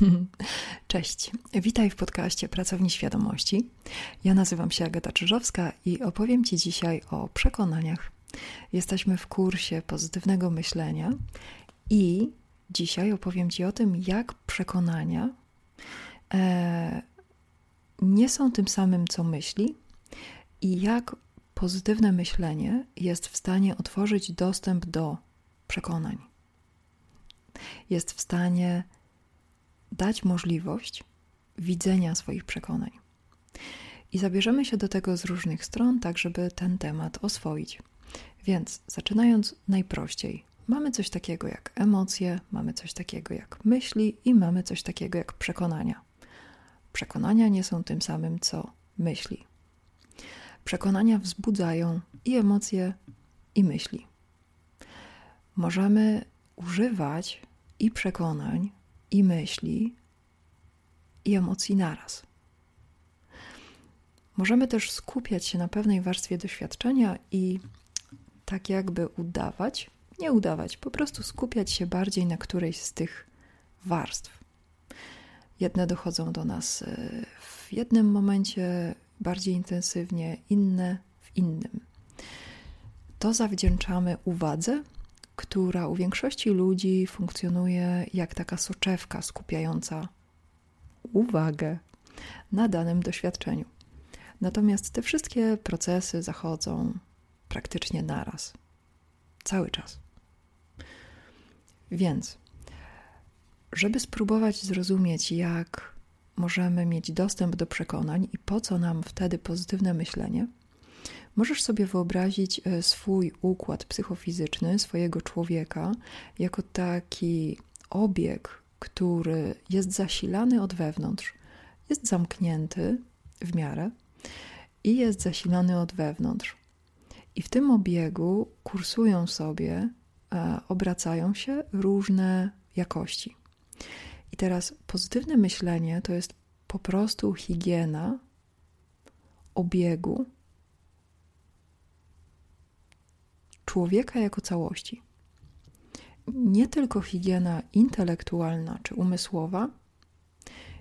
Cześć, witaj w podcaście Pracowni Świadomości. Ja nazywam się Agata Czyżowska i opowiem Ci dzisiaj o przekonaniach. Jesteśmy w kursie pozytywnego myślenia i dzisiaj opowiem Ci o tym, jak przekonania e, nie są tym samym, co myśli i jak pozytywne myślenie jest w stanie otworzyć dostęp do przekonań. Jest w stanie dać możliwość widzenia swoich przekonań. I zabierzemy się do tego z różnych stron, tak żeby ten temat oswoić. Więc zaczynając najprościej, mamy coś takiego jak emocje, mamy coś takiego jak myśli i mamy coś takiego jak przekonania. Przekonania nie są tym samym co myśli. Przekonania wzbudzają i emocje, i myśli. Możemy używać i przekonań, i myśli, i emocji naraz. Możemy też skupiać się na pewnej warstwie doświadczenia i tak jakby udawać, nie udawać, po prostu skupiać się bardziej na którejś z tych warstw. Jedne dochodzą do nas e, w jednym momencie bardziej intensywnie, inne w innym. To zawdzięczamy uwadze która u większości ludzi funkcjonuje jak taka soczewka skupiająca uwagę na danym doświadczeniu. Natomiast te wszystkie procesy zachodzą praktycznie naraz, cały czas. Więc, żeby spróbować zrozumieć, jak możemy mieć dostęp do przekonań i po co nam wtedy pozytywne myślenie, Możesz sobie wyobrazić e, swój układ psychofizyczny, swojego człowieka, jako taki obieg, który jest zasilany od wewnątrz, jest zamknięty w miarę i jest zasilany od wewnątrz. I w tym obiegu kursują sobie, e, obracają się różne jakości. I teraz pozytywne myślenie to jest po prostu higiena obiegu człowieka jako całości. Nie tylko higiena intelektualna czy umysłowa,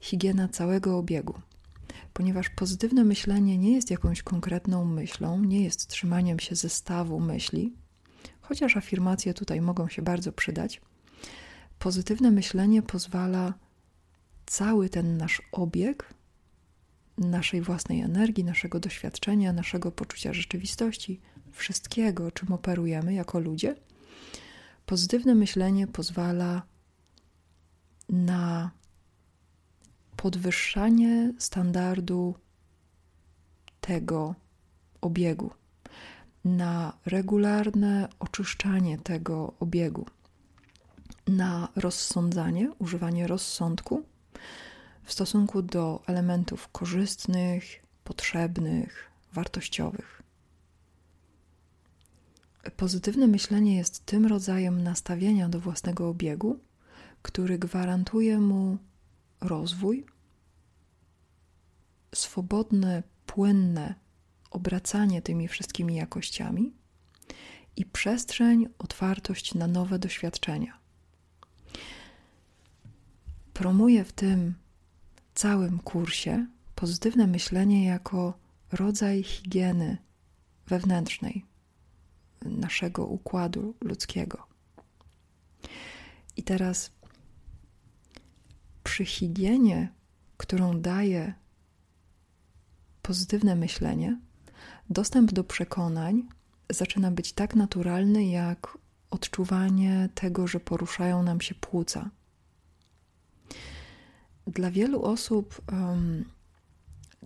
higiena całego obiegu. Ponieważ pozytywne myślenie nie jest jakąś konkretną myślą, nie jest trzymaniem się zestawu myśli, chociaż afirmacje tutaj mogą się bardzo przydać. Pozytywne myślenie pozwala cały ten nasz obieg naszej własnej energii, naszego doświadczenia, naszego poczucia rzeczywistości, wszystkiego, czym operujemy jako ludzie, pozytywne myślenie pozwala na podwyższanie standardu tego obiegu, na regularne oczyszczanie tego obiegu, na rozsądzanie, używanie rozsądku w stosunku do elementów korzystnych, potrzebnych, wartościowych. Pozytywne myślenie jest tym rodzajem nastawienia do własnego obiegu, który gwarantuje mu rozwój, swobodne, płynne obracanie tymi wszystkimi jakościami i przestrzeń, otwartość na nowe doświadczenia. Promuje w tym całym kursie pozytywne myślenie jako rodzaj higieny wewnętrznej naszego układu ludzkiego. I teraz przy higienie, którą daje pozytywne myślenie, dostęp do przekonań zaczyna być tak naturalny, jak odczuwanie tego, że poruszają nam się płuca. Dla wielu osób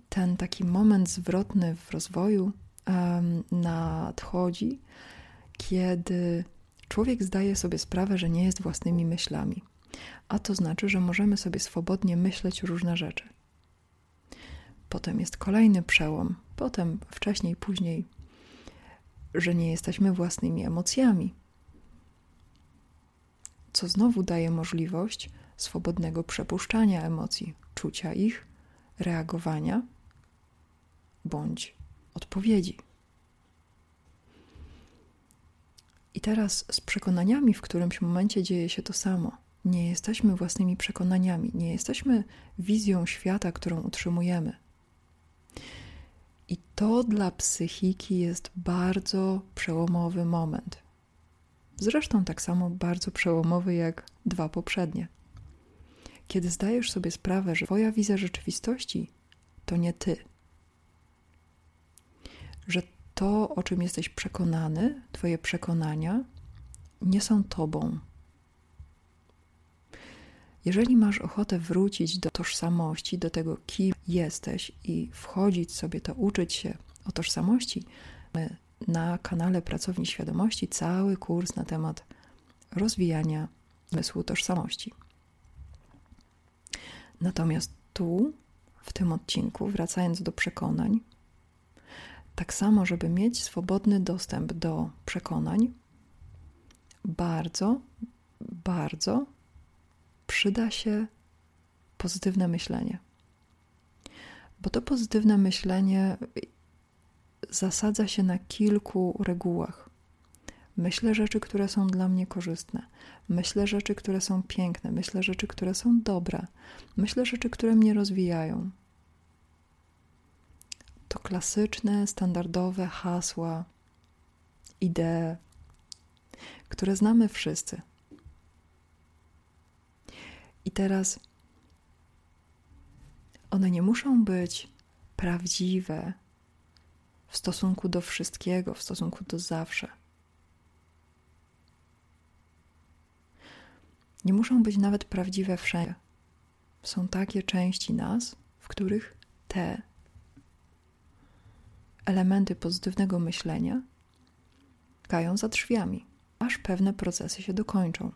ten taki moment zwrotny w rozwoju nadchodzi, kiedy człowiek zdaje sobie sprawę, że nie jest własnymi myślami. A to znaczy, że możemy sobie swobodnie myśleć różne rzeczy. Potem jest kolejny przełom, potem wcześniej, później, że nie jesteśmy własnymi emocjami, co znowu daje możliwość swobodnego przepuszczania emocji, czucia ich, reagowania bądź odpowiedzi. I teraz z przekonaniami w którymś momencie dzieje się to samo. Nie jesteśmy własnymi przekonaniami, nie jesteśmy wizją świata, którą utrzymujemy. I to dla psychiki jest bardzo przełomowy moment. Zresztą tak samo bardzo przełomowy jak dwa poprzednie. Kiedy zdajesz sobie sprawę, że Twoja wizja rzeczywistości to nie Ty, że to, o czym jesteś przekonany, Twoje przekonania, nie są Tobą. Jeżeli masz ochotę wrócić do tożsamości, do tego, kim jesteś i wchodzić sobie to, uczyć się o tożsamości, my na kanale Pracowni Świadomości cały kurs na temat rozwijania zmysłu tożsamości. Natomiast tu, w tym odcinku, wracając do przekonań, tak samo, żeby mieć swobodny dostęp do przekonań, bardzo, bardzo przyda się pozytywne myślenie. Bo to pozytywne myślenie zasadza się na kilku regułach. Myślę rzeczy, które są dla mnie korzystne. Myślę rzeczy, które są piękne. Myślę rzeczy, które są dobre. Myślę rzeczy, które mnie rozwijają. To klasyczne, standardowe hasła, idee, które znamy wszyscy. I teraz one nie muszą być prawdziwe w stosunku do wszystkiego, w stosunku do zawsze. Nie muszą być nawet prawdziwe wszędzie. Są takie części nas, w których te elementy pozytywnego myślenia kają za drzwiami, aż pewne procesy się dokończą.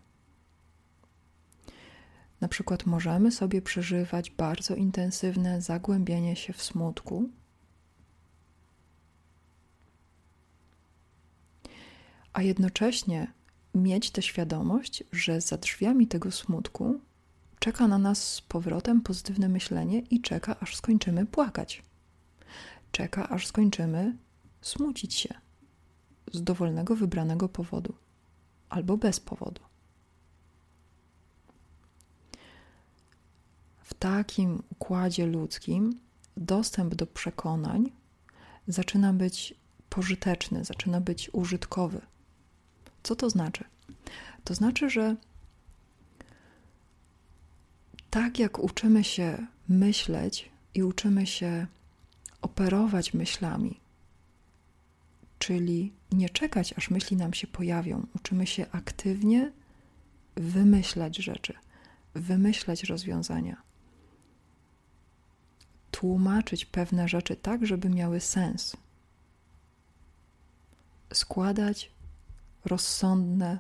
Na przykład możemy sobie przeżywać bardzo intensywne zagłębienie się w smutku, a jednocześnie mieć tę świadomość, że za drzwiami tego smutku czeka na nas z powrotem pozytywne myślenie i czeka, aż skończymy płakać. Czeka, aż skończymy smucić się z dowolnego wybranego powodu albo bez powodu. W takim układzie ludzkim dostęp do przekonań zaczyna być pożyteczny, zaczyna być użytkowy. Co to znaczy? To znaczy, że tak jak uczymy się myśleć i uczymy się operować myślami, czyli nie czekać, aż myśli nam się pojawią, uczymy się aktywnie wymyślać rzeczy, wymyślać rozwiązania, tłumaczyć pewne rzeczy tak, żeby miały sens, składać rozsądne,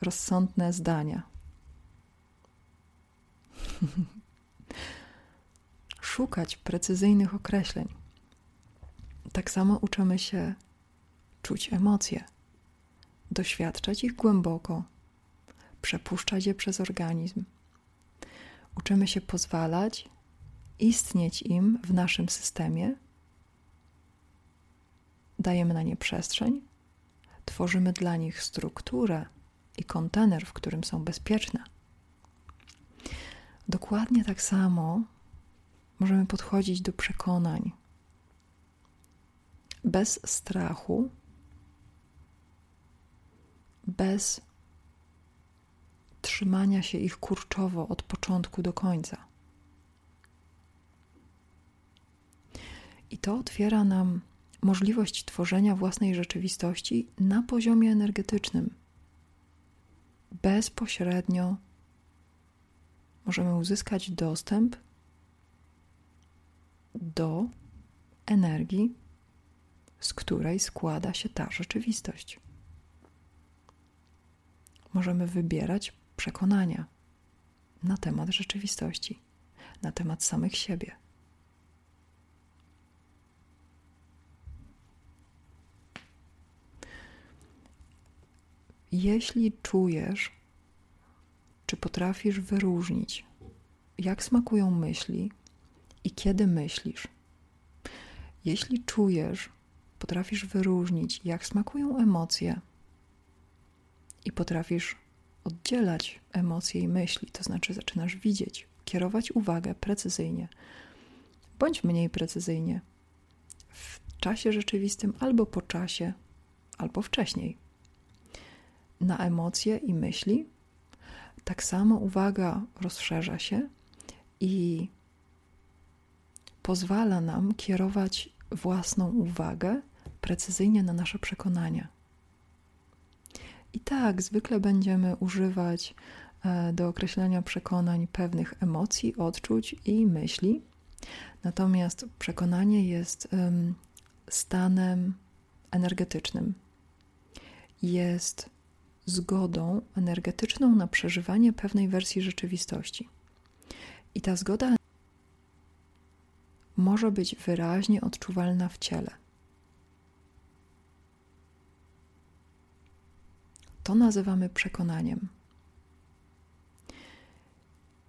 rozsądne zdania. Szukać precyzyjnych określeń. Tak samo uczymy się czuć emocje, doświadczać ich głęboko, przepuszczać je przez organizm. Uczymy się pozwalać istnieć im w naszym systemie, dajemy na nie przestrzeń tworzymy dla nich strukturę i kontener, w którym są bezpieczne. Dokładnie tak samo możemy podchodzić do przekonań bez strachu, bez trzymania się ich kurczowo od początku do końca. I to otwiera nam możliwość tworzenia własnej rzeczywistości na poziomie energetycznym. Bezpośrednio możemy uzyskać dostęp do energii, z której składa się ta rzeczywistość. Możemy wybierać przekonania na temat rzeczywistości, na temat samych siebie. Jeśli czujesz, czy potrafisz wyróżnić, jak smakują myśli i kiedy myślisz, jeśli czujesz, potrafisz wyróżnić, jak smakują emocje i potrafisz oddzielać emocje i myśli, to znaczy zaczynasz widzieć, kierować uwagę precyzyjnie, bądź mniej precyzyjnie, w czasie rzeczywistym albo po czasie, albo wcześniej. Na emocje i myśli, tak samo uwaga rozszerza się i pozwala nam kierować własną uwagę precyzyjnie na nasze przekonania. I tak, zwykle będziemy używać e, do określenia przekonań pewnych emocji, odczuć i myśli. Natomiast przekonanie jest stanem energetycznym. Jest zgodą energetyczną na przeżywanie pewnej wersji rzeczywistości. I ta zgoda może być wyraźnie odczuwalna w ciele. To nazywamy przekonaniem.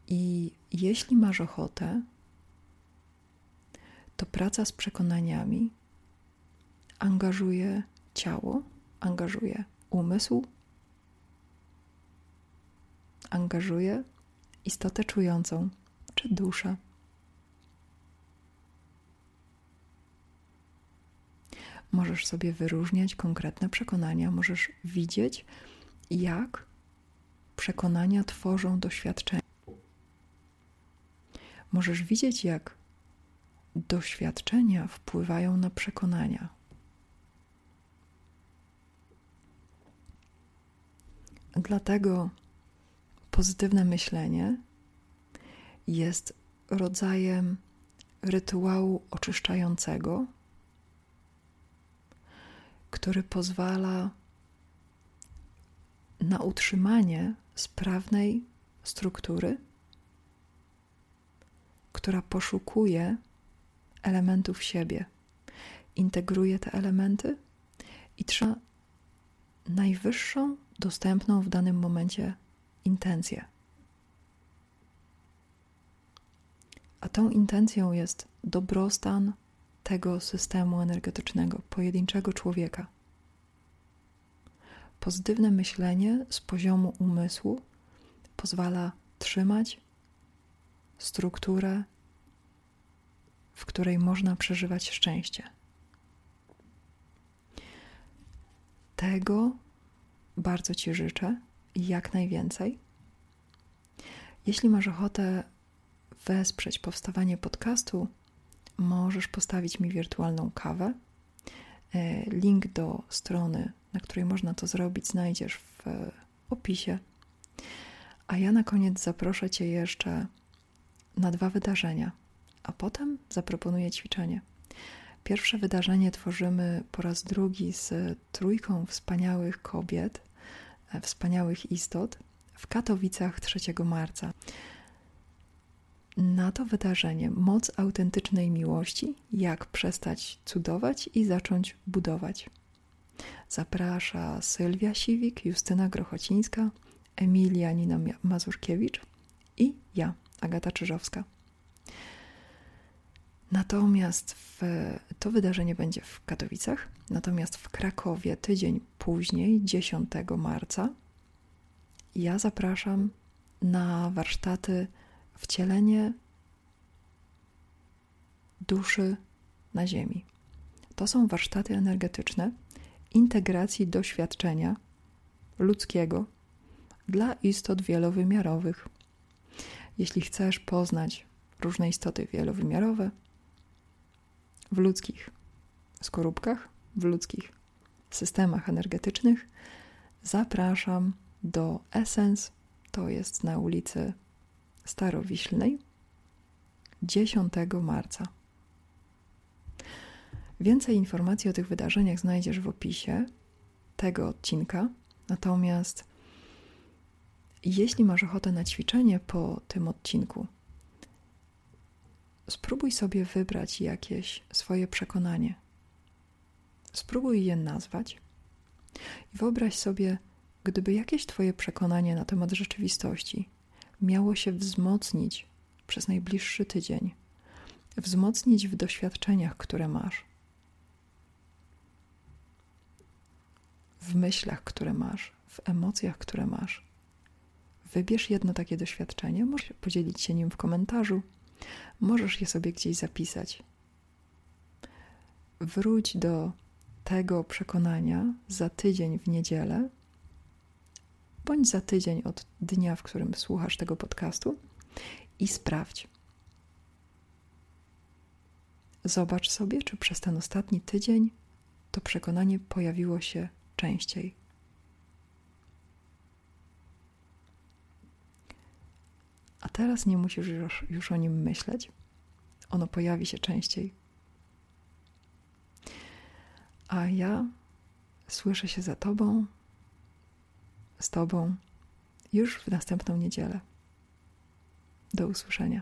I jeśli masz ochotę, to praca z przekonaniami angażuje ciało, angażuje umysł, angażuje istotę czującą czy duszę. Możesz sobie wyróżniać konkretne przekonania, możesz widzieć, jak przekonania tworzą doświadczenia. Możesz widzieć, jak doświadczenia wpływają na przekonania. Dlatego pozytywne myślenie jest rodzajem rytuału oczyszczającego, który pozwala na utrzymanie sprawnej struktury, która poszukuje elementów siebie, integruje te elementy i trzyma najwyższą dostępną w danym momencie intencję. A tą intencją jest dobrostan tego systemu energetycznego, pojedynczego człowieka. Pozytywne myślenie z poziomu umysłu pozwala trzymać strukturę, w której można przeżywać szczęście. Tego bardzo Ci życzę i jak najwięcej. Jeśli masz ochotę wesprzeć powstawanie podcastu, możesz postawić mi wirtualną kawę. E, link do strony, na której można to zrobić, znajdziesz w opisie. A ja na koniec zaproszę Cię jeszcze na dwa wydarzenia, a potem zaproponuję ćwiczenie. Pierwsze wydarzenie tworzymy po raz drugi z trójką wspaniałych kobiet, e, wspaniałych istot w Katowicach 3 marca. Na to wydarzenie moc autentycznej miłości, jak przestać cudować i zacząć budować. Zaprasza Sylwia Siwik, Justyna Grochocińska, Emilia Nina Mazurkiewicz i ja, Agata Czyżowska. Natomiast w, to wydarzenie będzie w Katowicach, natomiast w Krakowie tydzień później, 10 marca, ja zapraszam na warsztaty wcielenie duszy na Ziemi. To są warsztaty energetyczne integracji doświadczenia ludzkiego dla istot wielowymiarowych. Jeśli chcesz poznać różne istoty wielowymiarowe w ludzkich skorupkach, w ludzkich systemach energetycznych, zapraszam do Essence. To jest na ulicy Starowiślnej 10 marca. Więcej informacji o tych wydarzeniach znajdziesz w opisie tego odcinka. Natomiast jeśli masz ochotę na ćwiczenie po tym odcinku, spróbuj sobie wybrać jakieś swoje przekonanie. Spróbuj je nazwać i wyobraź sobie, gdyby jakieś Twoje przekonanie na temat rzeczywistości miało się wzmocnić przez najbliższy tydzień, wzmocnić w doświadczeniach, które masz, w myślach, które masz, w emocjach, które masz, Wybierz jedno takie doświadczenie, możesz podzielić się nim w komentarzu, możesz je sobie gdzieś zapisać. Wróć do tego przekonania za tydzień w niedzielę, bądź za tydzień od dnia, w którym słuchasz tego podcastu i sprawdź. Zobacz sobie, czy przez ten ostatni tydzień to przekonanie pojawiło się częściej. A teraz nie musisz już, już o nim myśleć. Ono pojawi się częściej. A ja słyszę się za Tobą, z Tobą już w następną niedzielę. Do usłyszenia.